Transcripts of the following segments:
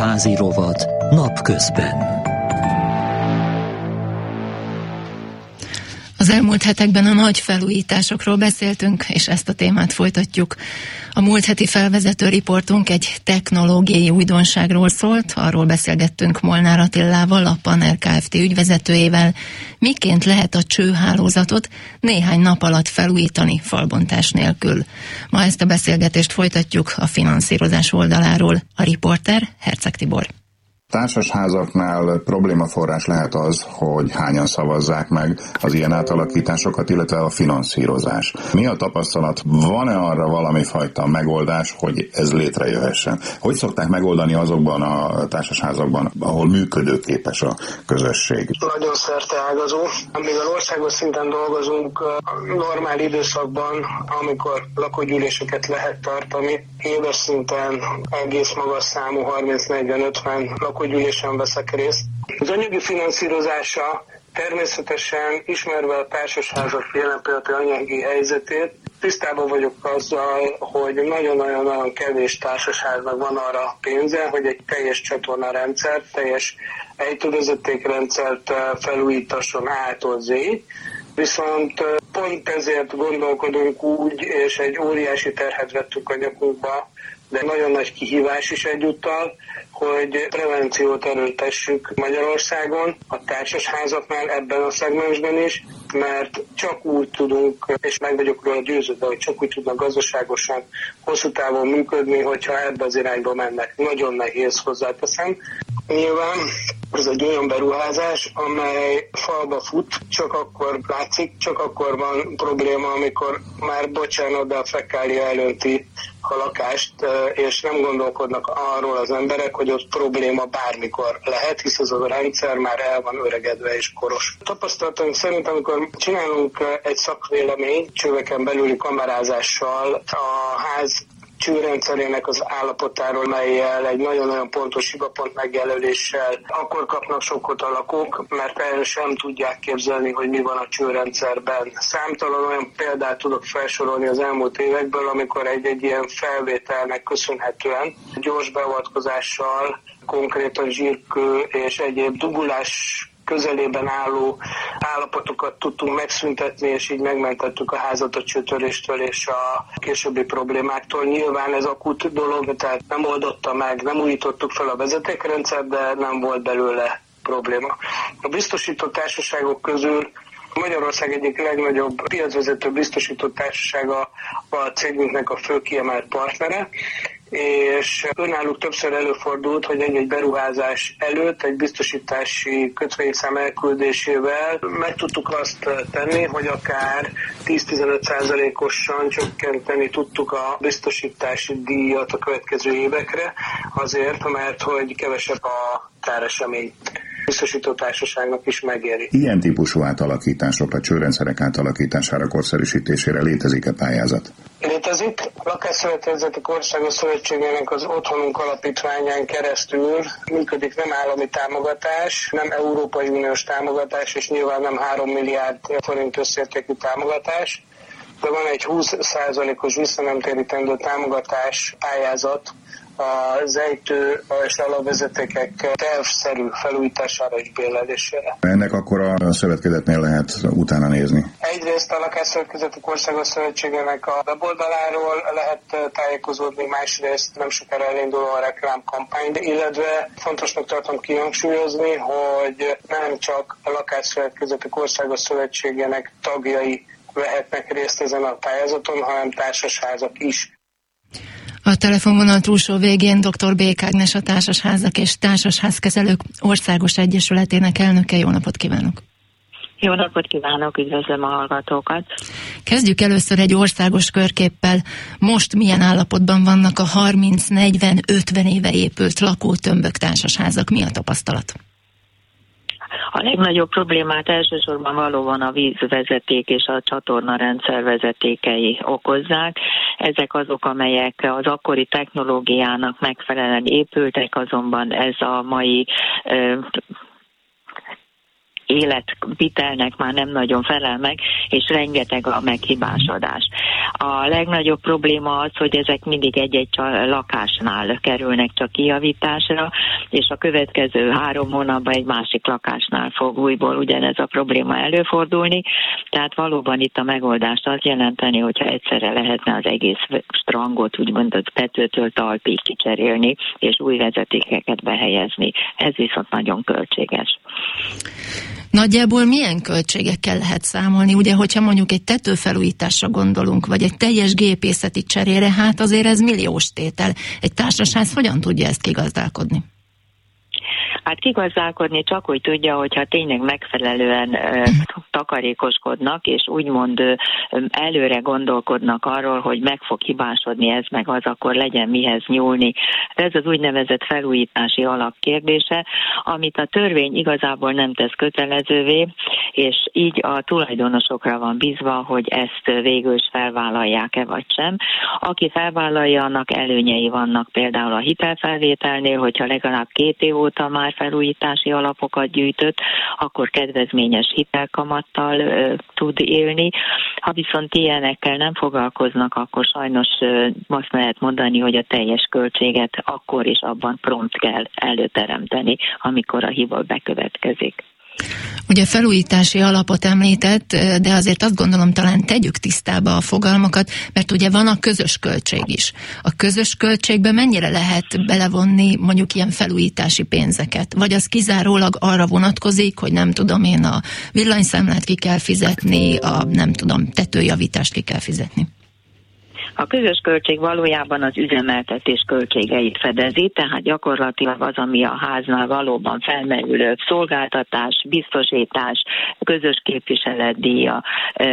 Házi rovat napközben. Az elmúlt hetekben a nagy felújításokról beszéltünk, és ezt a témát folytatjuk. A múlt heti felvezető riportunk egy technológiai újdonságról szólt, arról beszélgettünk Molnár Attillával, a Panel Kft. ügyvezetőjével, miként lehet a csőhálózatot néhány nap alatt felújítani falbontás nélkül. Ma ezt a beszélgetést folytatjuk a finanszírozás oldaláról. A riporter Herceg Tibor. Társasházaknál problémaforrás lehet az, hogy hányan szavazzák meg az ilyen átalakításokat, illetve a finanszírozás. Mi a tapasztalat? Van-e arra valami fajta megoldás, hogy ez létrejöhessen? Hogy szokták megoldani azokban a társasházakban, ahol működőképes a közösség? Nagyon szerte ágazó. Amivel országos szinten dolgozunk normál időszakban, amikor lakógyűléseket lehet tartani, éves szinten egész magas számú 30-40-50 lakógyűlésen veszek részt. Az anyagi finanszírozása természetesen ismerve a társasházak jelen pillanati anyagi helyzetét, tisztában vagyok azzal, hogy nagyon-nagyon-nagyon kevés társasháznak van arra pénze, hogy egy teljes csatornarendszer, teljes ejtővezetékrendszert eh, felújítasson A-tól Z. Viszont eh, pont ezért gondolkodunk úgy, és egy óriási terhet vettük a nyakunkba, de nagyon nagy kihívás is egyúttal, hogy prevenciót erőltessük Magyarországon, a társasházaknál ebben a szegmensben is, mert csak úgy tudunk, és meg vagyok róla győződve, hogy csak úgy tudnak gazdaságosan, hosszú távon működni, hogyha ebbe az irányba mennek. Nagyon nehéz hozzáteszem. Nyilván ez egy olyan beruházás, amely falba fut, csak akkor látszik, csak akkor van probléma, amikor már bocsánat, de a fekália elönti a lakást, és nem gondolkodnak arról az emberek, hogy ott probléma bármikor lehet, hisz az a rendszer már el van öregedve és koros. Tapasztalatunk szerint, amikor csinálunk egy szakvélemény csöveken belüli kamerázással a ház csőrendszerének az állapotáról, melyel egy nagyon-nagyon pontos hibapont megjelöléssel akkor kapnak sokkot a lakók, mert el sem tudják képzelni, hogy mi van a csőrendszerben. Számtalan olyan példát tudok felsorolni az elmúlt évekből, amikor egy-egy ilyen felvételnek köszönhetően gyors beavatkozással konkrétan zsírkő és egyéb dugulás közelében álló állapotokat tudtunk megszüntetni, és így megmentettük a házat a csőtöréstől és a későbbi problémáktól. Nyilván ez akut dolog, tehát nem oldotta meg, nem újítottuk fel a vezetékrendszer, de nem volt belőle probléma. A biztosított társaságok közül Magyarország egyik legnagyobb piacvezető biztosított társasága a cégünknek a fő kiemelt partnere, és önálluk többször előfordult, hogy egy-egy beruházás előtt egy biztosítási kötvényszám elküldésével meg tudtuk azt tenni, hogy akár 10-15%-osan csökkenteni tudtuk a biztosítási díjat a következő évekre, azért, mert hogy kevesebb a táresemény biztosító társaságnak is megéri. Ilyen típusú átalakításokra, csőrendszerek átalakítására, korszerűsítésére létezik-e pályázat? Létezik. A Lakásszövetkezeti Országos Szövetségének az Otthonunk Alapítványán keresztül működik nem állami támogatás, nem Európai Uniós támogatás, és nyilván nem 3 milliárd forint összértékű támogatás, de van egy 20%-os visszanemtérítendő támogatás pályázat az ejtő és alapvezetékek tervszerű felújítására és bérlelésére. Ennek akkor a szövetkezetnél lehet utána nézni? Egyrészt a Lakásszövetkezetek Országos Szövetségének a weboldaláról lehet tájékozódni, másrészt nem sokára elindul a reklámkampány, illetve fontosnak tartom kihangsúlyozni, hogy nem csak a Lakásszövetkezetek Országos Szövetségének tagjai vehetnek részt ezen a pályázaton, hanem társasházak is. A telefonvonal túlsó végén dr. Bék Ágnes a Társasházak és Társasházkezelők Országos Egyesületének elnöke. Jó napot kívánok! Jó napot kívánok, üdvözlöm a hallgatókat! Kezdjük először egy országos körképpel. Most milyen állapotban vannak a 30-40-50 éve épült lakótömbök társasházak? Mi a tapasztalat? A legnagyobb problémát elsősorban valóban a vízvezeték és a csatornarendszer vezetékei okozzák. Ezek azok, amelyek az akkori technológiának megfelelően épültek, azonban ez a mai életvitelnek már nem nagyon felel meg, és rengeteg a meghibásodás. A legnagyobb probléma az, hogy ezek mindig egy-egy lakásnál kerülnek csak kijavításra, és a következő három hónapban egy másik lakásnál fog újból ugyanez a probléma előfordulni. Tehát valóban itt a megoldást az jelenteni, hogyha egyszerre lehetne az egész strangot úgymond a tetőtől talpig kicserélni, és új vezetékeket behelyezni. Ez viszont nagyon költséges. Nagyjából milyen költségekkel lehet számolni? Ugye, hogyha mondjuk egy tetőfelújításra gondolunk, vagy egy teljes gépészeti cserére, hát azért ez milliós tétel. Egy társaság hogyan tudja ezt kigazdálkodni? Hát kigazdálkodni csak hogy tudja, hogyha tényleg megfelelően ö, takarékoskodnak, és úgymond ö, előre gondolkodnak arról, hogy meg fog hibásodni ez, meg az, akkor legyen mihez nyúlni. Ez az úgynevezett felújítási alapkérdése, amit a törvény igazából nem tesz kötelezővé, és így a tulajdonosokra van bízva, hogy ezt végül is felvállalják-e vagy sem. Aki felvállalja, annak előnyei vannak például a hitelfelvételnél, hogyha legalább két év óta már felújítási alapokat gyűjtött, akkor kedvezményes hitelkamattal tud élni. Ha viszont ilyenekkel nem foglalkoznak, akkor sajnos azt lehet mondani, hogy a teljes költséget akkor is abban prompt kell előteremteni, amikor a hiba bekövetkezik. Ugye felújítási alapot említett, de azért azt gondolom talán tegyük tisztába a fogalmakat, mert ugye van a közös költség is. A közös költségbe mennyire lehet belevonni mondjuk ilyen felújítási pénzeket? Vagy az kizárólag arra vonatkozik, hogy nem tudom én a villanyszámlát ki kell fizetni, a nem tudom tetőjavítást ki kell fizetni? A közös költség valójában az üzemeltetés költségeit fedezi, tehát gyakorlatilag az, ami a háznál valóban felmerülő szolgáltatás, biztosítás, közös képviseletdíja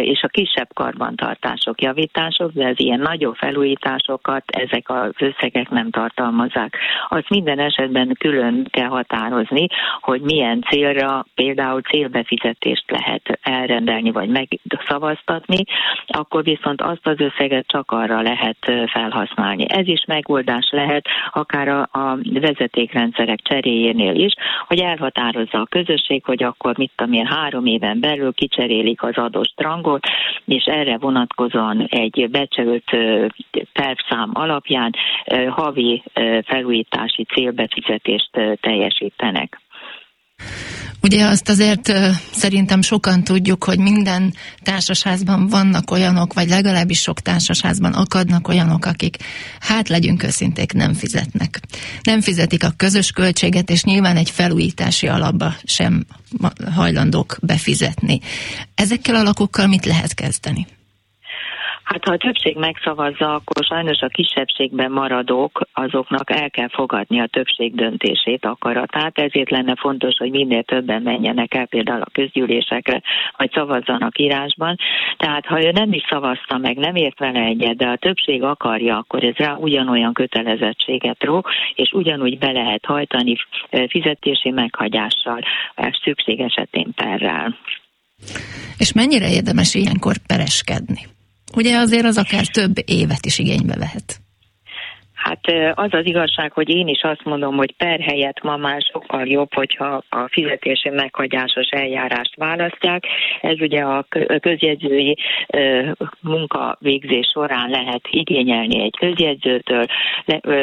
és a kisebb karbantartások, javítások, de az ilyen nagyobb felújításokat ezek az összegek nem tartalmazzák. Azt minden esetben külön kell határozni, hogy milyen célra például célbefizetést lehet elrendelni vagy megszavaztatni, akkor viszont azt az összeget csak a arra lehet felhasználni. Ez is megoldás lehet akár a, a vezetékrendszerek cseréjénél is, hogy elhatározza a közösség, hogy akkor mit tudom én, három éven belül kicserélik az adott strangot, és erre vonatkozóan egy becsült tervszám alapján havi felújítási célbefizetést teljesítenek. Ugye azt azért szerintem sokan tudjuk, hogy minden társasházban vannak olyanok, vagy legalábbis sok társasházban akadnak olyanok, akik, hát legyünk őszinték, nem fizetnek. Nem fizetik a közös költséget, és nyilván egy felújítási alapba sem hajlandók befizetni. Ezekkel a lakokkal mit lehet kezdeni? Hát ha a többség megszavazza, akkor sajnos a kisebbségben maradók, azoknak el kell fogadni a többség döntését, akaratát, ezért lenne fontos, hogy minél többen menjenek el például a közgyűlésekre, vagy szavazzanak írásban. Tehát ha ő nem is szavazta meg, nem ért vele egyet, de a többség akarja, akkor ez rá ugyanolyan kötelezettséget ró, és ugyanúgy be lehet hajtani fizetési meghagyással, szükség esetén perrel. És mennyire érdemes ilyenkor pereskedni? Ugye azért az akár több évet is igénybe vehet. Hát az az igazság, hogy én is azt mondom, hogy per helyett ma már sokkal jobb, hogyha a fizetési meghagyásos eljárást választják. Ez ugye a közjegyzői munkavégzés során lehet igényelni egy közjegyzőtől,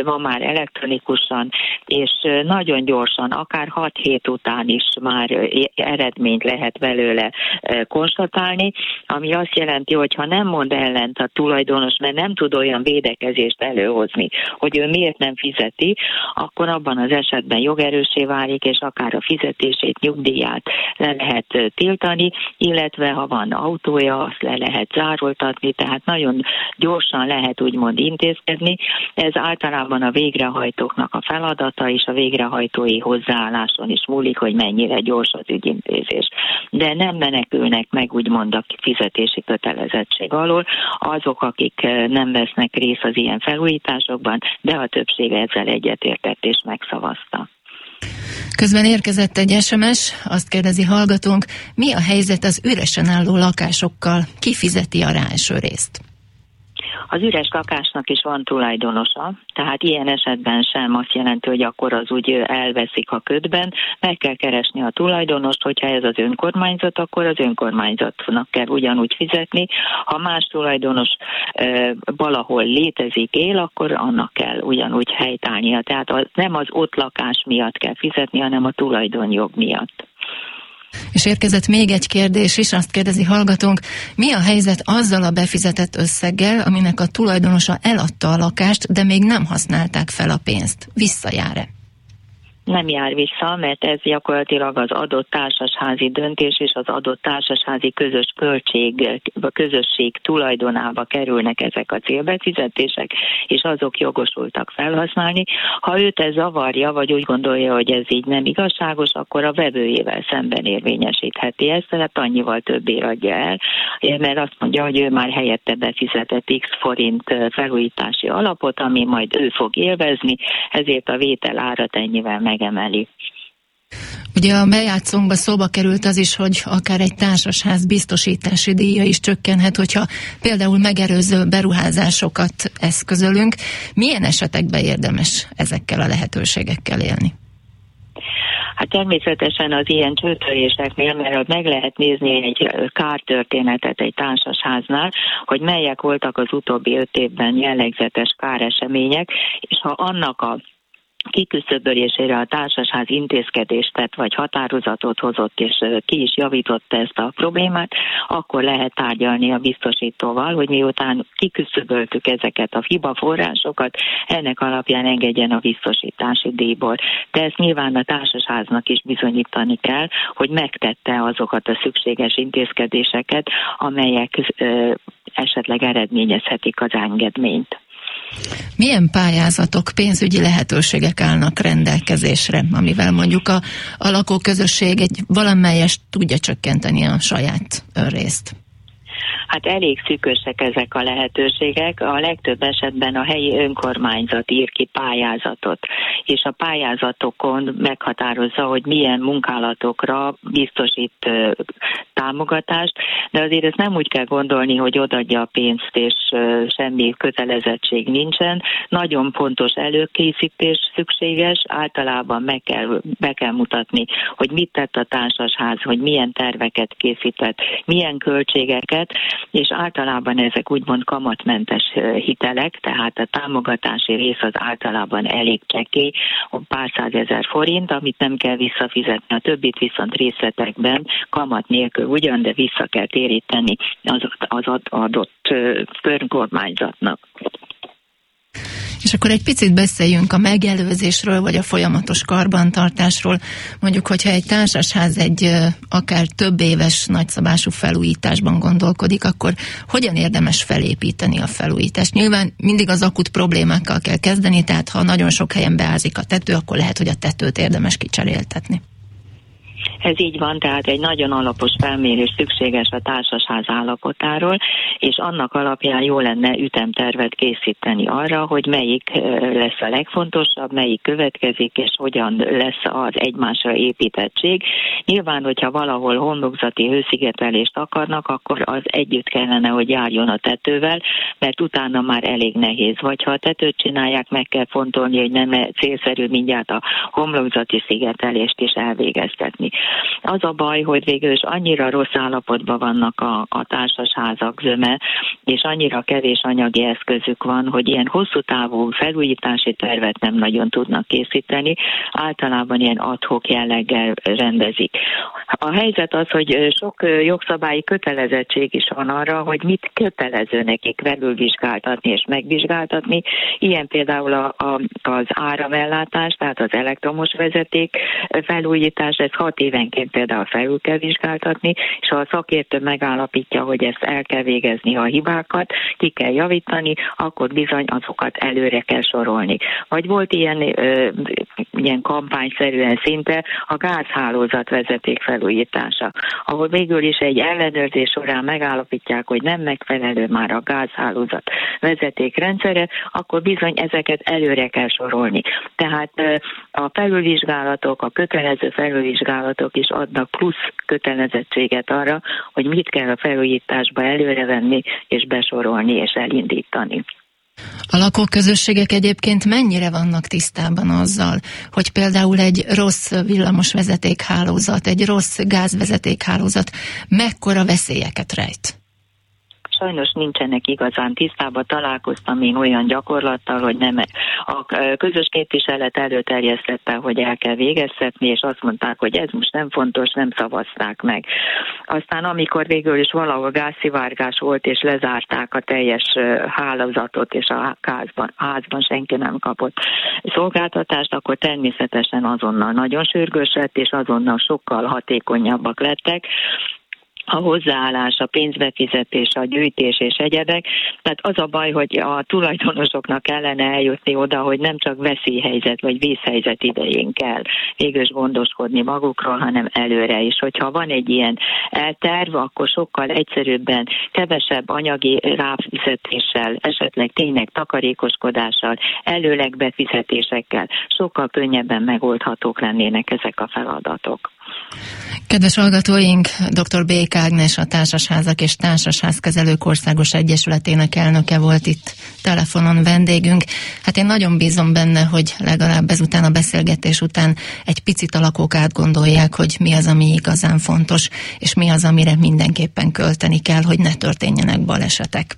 ma már elektronikusan, és nagyon gyorsan, akár 6 hét után is már eredményt lehet belőle konstatálni, ami azt jelenti, hogy ha nem mond ellent a tulajdonos, mert nem tud olyan védekezést előhozni, hogy ő miért nem fizeti, akkor abban az esetben jogerősé válik, és akár a fizetését, nyugdíját le lehet tiltani, illetve ha van autója, azt le lehet zároltatni, tehát nagyon gyorsan lehet úgymond intézkedni. Ez általában a végrehajtóknak a feladata, és a végrehajtói hozzáálláson is múlik, hogy mennyire gyors az ügyintézés. De nem menekülnek meg úgymond a fizetési kötelezettség alól azok, akik nem vesznek részt az ilyen felújításokban, de a többsége ezzel egyetértett és megszavazta. Közben érkezett egy SMS, azt kérdezi hallgatónk, mi a helyzet az üresen álló lakásokkal, ki fizeti a rá részt? Az üres lakásnak is van tulajdonosa, tehát ilyen esetben sem azt jelenti, hogy akkor az úgy elveszik a ködben, meg kell keresni a tulajdonost, hogyha ez az önkormányzat, akkor az önkormányzatnak kell ugyanúgy fizetni. Ha más tulajdonos e, valahol létezik, él, akkor annak kell ugyanúgy helytállnia. Tehát az, nem az ott lakás miatt kell fizetni, hanem a tulajdonjog miatt. És érkezett még egy kérdés is, azt kérdezi hallgatónk, mi a helyzet azzal a befizetett összeggel, aminek a tulajdonosa eladta a lakást, de még nem használták fel a pénzt? Visszajár-e? Nem jár vissza, mert ez gyakorlatilag az adott társasházi döntés és az adott társasházi közös költség, a közösség tulajdonába kerülnek ezek a célbefizetések, és azok jogosultak felhasználni. Ha őt ez zavarja, vagy úgy gondolja, hogy ez így nem igazságos, akkor a vevőjével szemben érvényesítheti ezt, tehát annyival többé adja el, mert azt mondja, hogy ő már helyette befizetett x forint felújítási alapot, ami majd ő fog élvezni, ezért a vétel árat ennyivel meg megemeli. Ugye a bejátszónkba szóba került az is, hogy akár egy társasház biztosítási díja is csökkenhet, hogyha például megerőző beruházásokat eszközölünk. Milyen esetekben érdemes ezekkel a lehetőségekkel élni? Hát természetesen az ilyen csőtöréseknél, mert meg lehet nézni egy kártörténetet egy társasháznál, hogy melyek voltak az utóbbi öt évben jellegzetes káresemények, és ha annak a kiküszöbölésére a társasház intézkedést tett, vagy határozatot hozott, és ki is javította ezt a problémát, akkor lehet tárgyalni a biztosítóval, hogy miután kiküszöböltük ezeket a hibaforrásokat, ennek alapján engedjen a biztosítási díjból. De ezt nyilván a társasháznak is bizonyítani kell, hogy megtette azokat a szükséges intézkedéseket, amelyek esetleg eredményezhetik az engedményt. Milyen pályázatok, pénzügyi lehetőségek állnak rendelkezésre, amivel mondjuk a, a lakóközösség egy valamelyest tudja csökkenteni a saját önrészt? Hát elég szűkösek ezek a lehetőségek. A legtöbb esetben a helyi önkormányzat ír ki pályázatot, és a pályázatokon meghatározza, hogy milyen munkálatokra biztosít támogatást, de azért ezt nem úgy kell gondolni, hogy odadja a pénzt, és semmi kötelezettség nincsen. Nagyon pontos előkészítés szükséges, általában meg kell, be kell mutatni, hogy mit tett a társasház, hogy milyen terveket készített, milyen költségeket, és általában ezek úgymond kamatmentes hitelek, tehát a támogatási rész az általában elég csekély, pár százezer forint, amit nem kell visszafizetni, a többit viszont részletekben kamat nélkül ugyan, de vissza kell téríteni az, az adott önkormányzatnak. És akkor egy picit beszéljünk a megelőzésről, vagy a folyamatos karbantartásról. Mondjuk, hogyha egy társasház egy akár több éves nagyszabású felújításban gondolkodik, akkor hogyan érdemes felépíteni a felújítást? Nyilván mindig az akut problémákkal kell kezdeni, tehát ha nagyon sok helyen beázik a tető, akkor lehet, hogy a tetőt érdemes kicseréltetni. Ez így van, tehát egy nagyon alapos felmérés szükséges a társasház állapotáról, és annak alapján jó lenne ütemtervet készíteni arra, hogy melyik lesz a legfontosabb, melyik következik, és hogyan lesz az egymásra építettség. Nyilván, hogyha valahol homlokzati hőszigetelést akarnak, akkor az együtt kellene, hogy járjon a tetővel, mert utána már elég nehéz. Vagy ha a tetőt csinálják, meg kell fontolni, hogy nem célszerű mindjárt a homlokzati szigetelést is elvégeztetni. Az a baj, hogy végül is annyira rossz állapotban vannak a, a társasházak zöme, és annyira kevés anyagi eszközük van, hogy ilyen hosszú távú felújítási tervet nem nagyon tudnak készíteni, általában ilyen adhok jelleggel rendezik. A helyzet az, hogy sok jogszabályi kötelezettség is van arra, hogy mit kötelező nekik felülvizsgáltatni és megvizsgáltatni. Ilyen például a, a, az áramellátás, tehát az elektromos vezeték felújítás, ez hat évenként például felül kell vizsgáltatni, és ha a szakértő megállapítja, hogy ezt el kell végezni a hibákat, ki kell javítani, akkor bizony azokat előre kell sorolni. Vagy volt ilyen, ö, ilyen kampányszerűen szinte a gázhálózat vezeték felújítása, ahol végül is egy ellenőrzés során megállapítják, hogy nem megfelelő már a gázhálózat vezeték rendszere, akkor bizony ezeket előre kell sorolni. Tehát a felülvizsgálatok, a kötelező felülvizsgálatok is adnak plusz kötelezettséget arra, hogy mit kell a felújításba előrevenni és besorolni és elindítani. A lakóközösségek egyébként mennyire vannak tisztában azzal, hogy például egy rossz villamosvezetékhálózat, egy rossz gázvezetékhálózat mekkora veszélyeket rejt? Sajnos nincsenek igazán tisztában. Találkoztam én olyan gyakorlattal, hogy nem a közös képviselet előterjesztette, hogy el kell végeztetni, és azt mondták, hogy ez most nem fontos, nem szavazták meg. Aztán amikor végül is valahol gázszivárgás volt, és lezárták a teljes hálózatot, és a házban, házban senki nem kapott szolgáltatást, akkor természetesen azonnal nagyon sürgős lett, és azonnal sokkal hatékonyabbak lettek a hozzáállás, a pénzbefizetés, a gyűjtés és egyebek. Tehát az a baj, hogy a tulajdonosoknak kellene eljutni oda, hogy nem csak veszélyhelyzet vagy vészhelyzet idején kell végül gondoskodni magukról, hanem előre is. Hogyha van egy ilyen elterv, akkor sokkal egyszerűbben, kevesebb anyagi ráfizetéssel, esetleg tényleg takarékoskodással, előleg befizetésekkel sokkal könnyebben megoldhatók lennének ezek a feladatok. Kedves hallgatóink, dr. Bék Ágnes, a Társasházak és Társasházkezelők Országos Egyesületének elnöke volt itt telefonon vendégünk. Hát én nagyon bízom benne, hogy legalább ezután a beszélgetés után egy picit a lakók átgondolják, hogy mi az, ami igazán fontos, és mi az, amire mindenképpen költeni kell, hogy ne történjenek balesetek.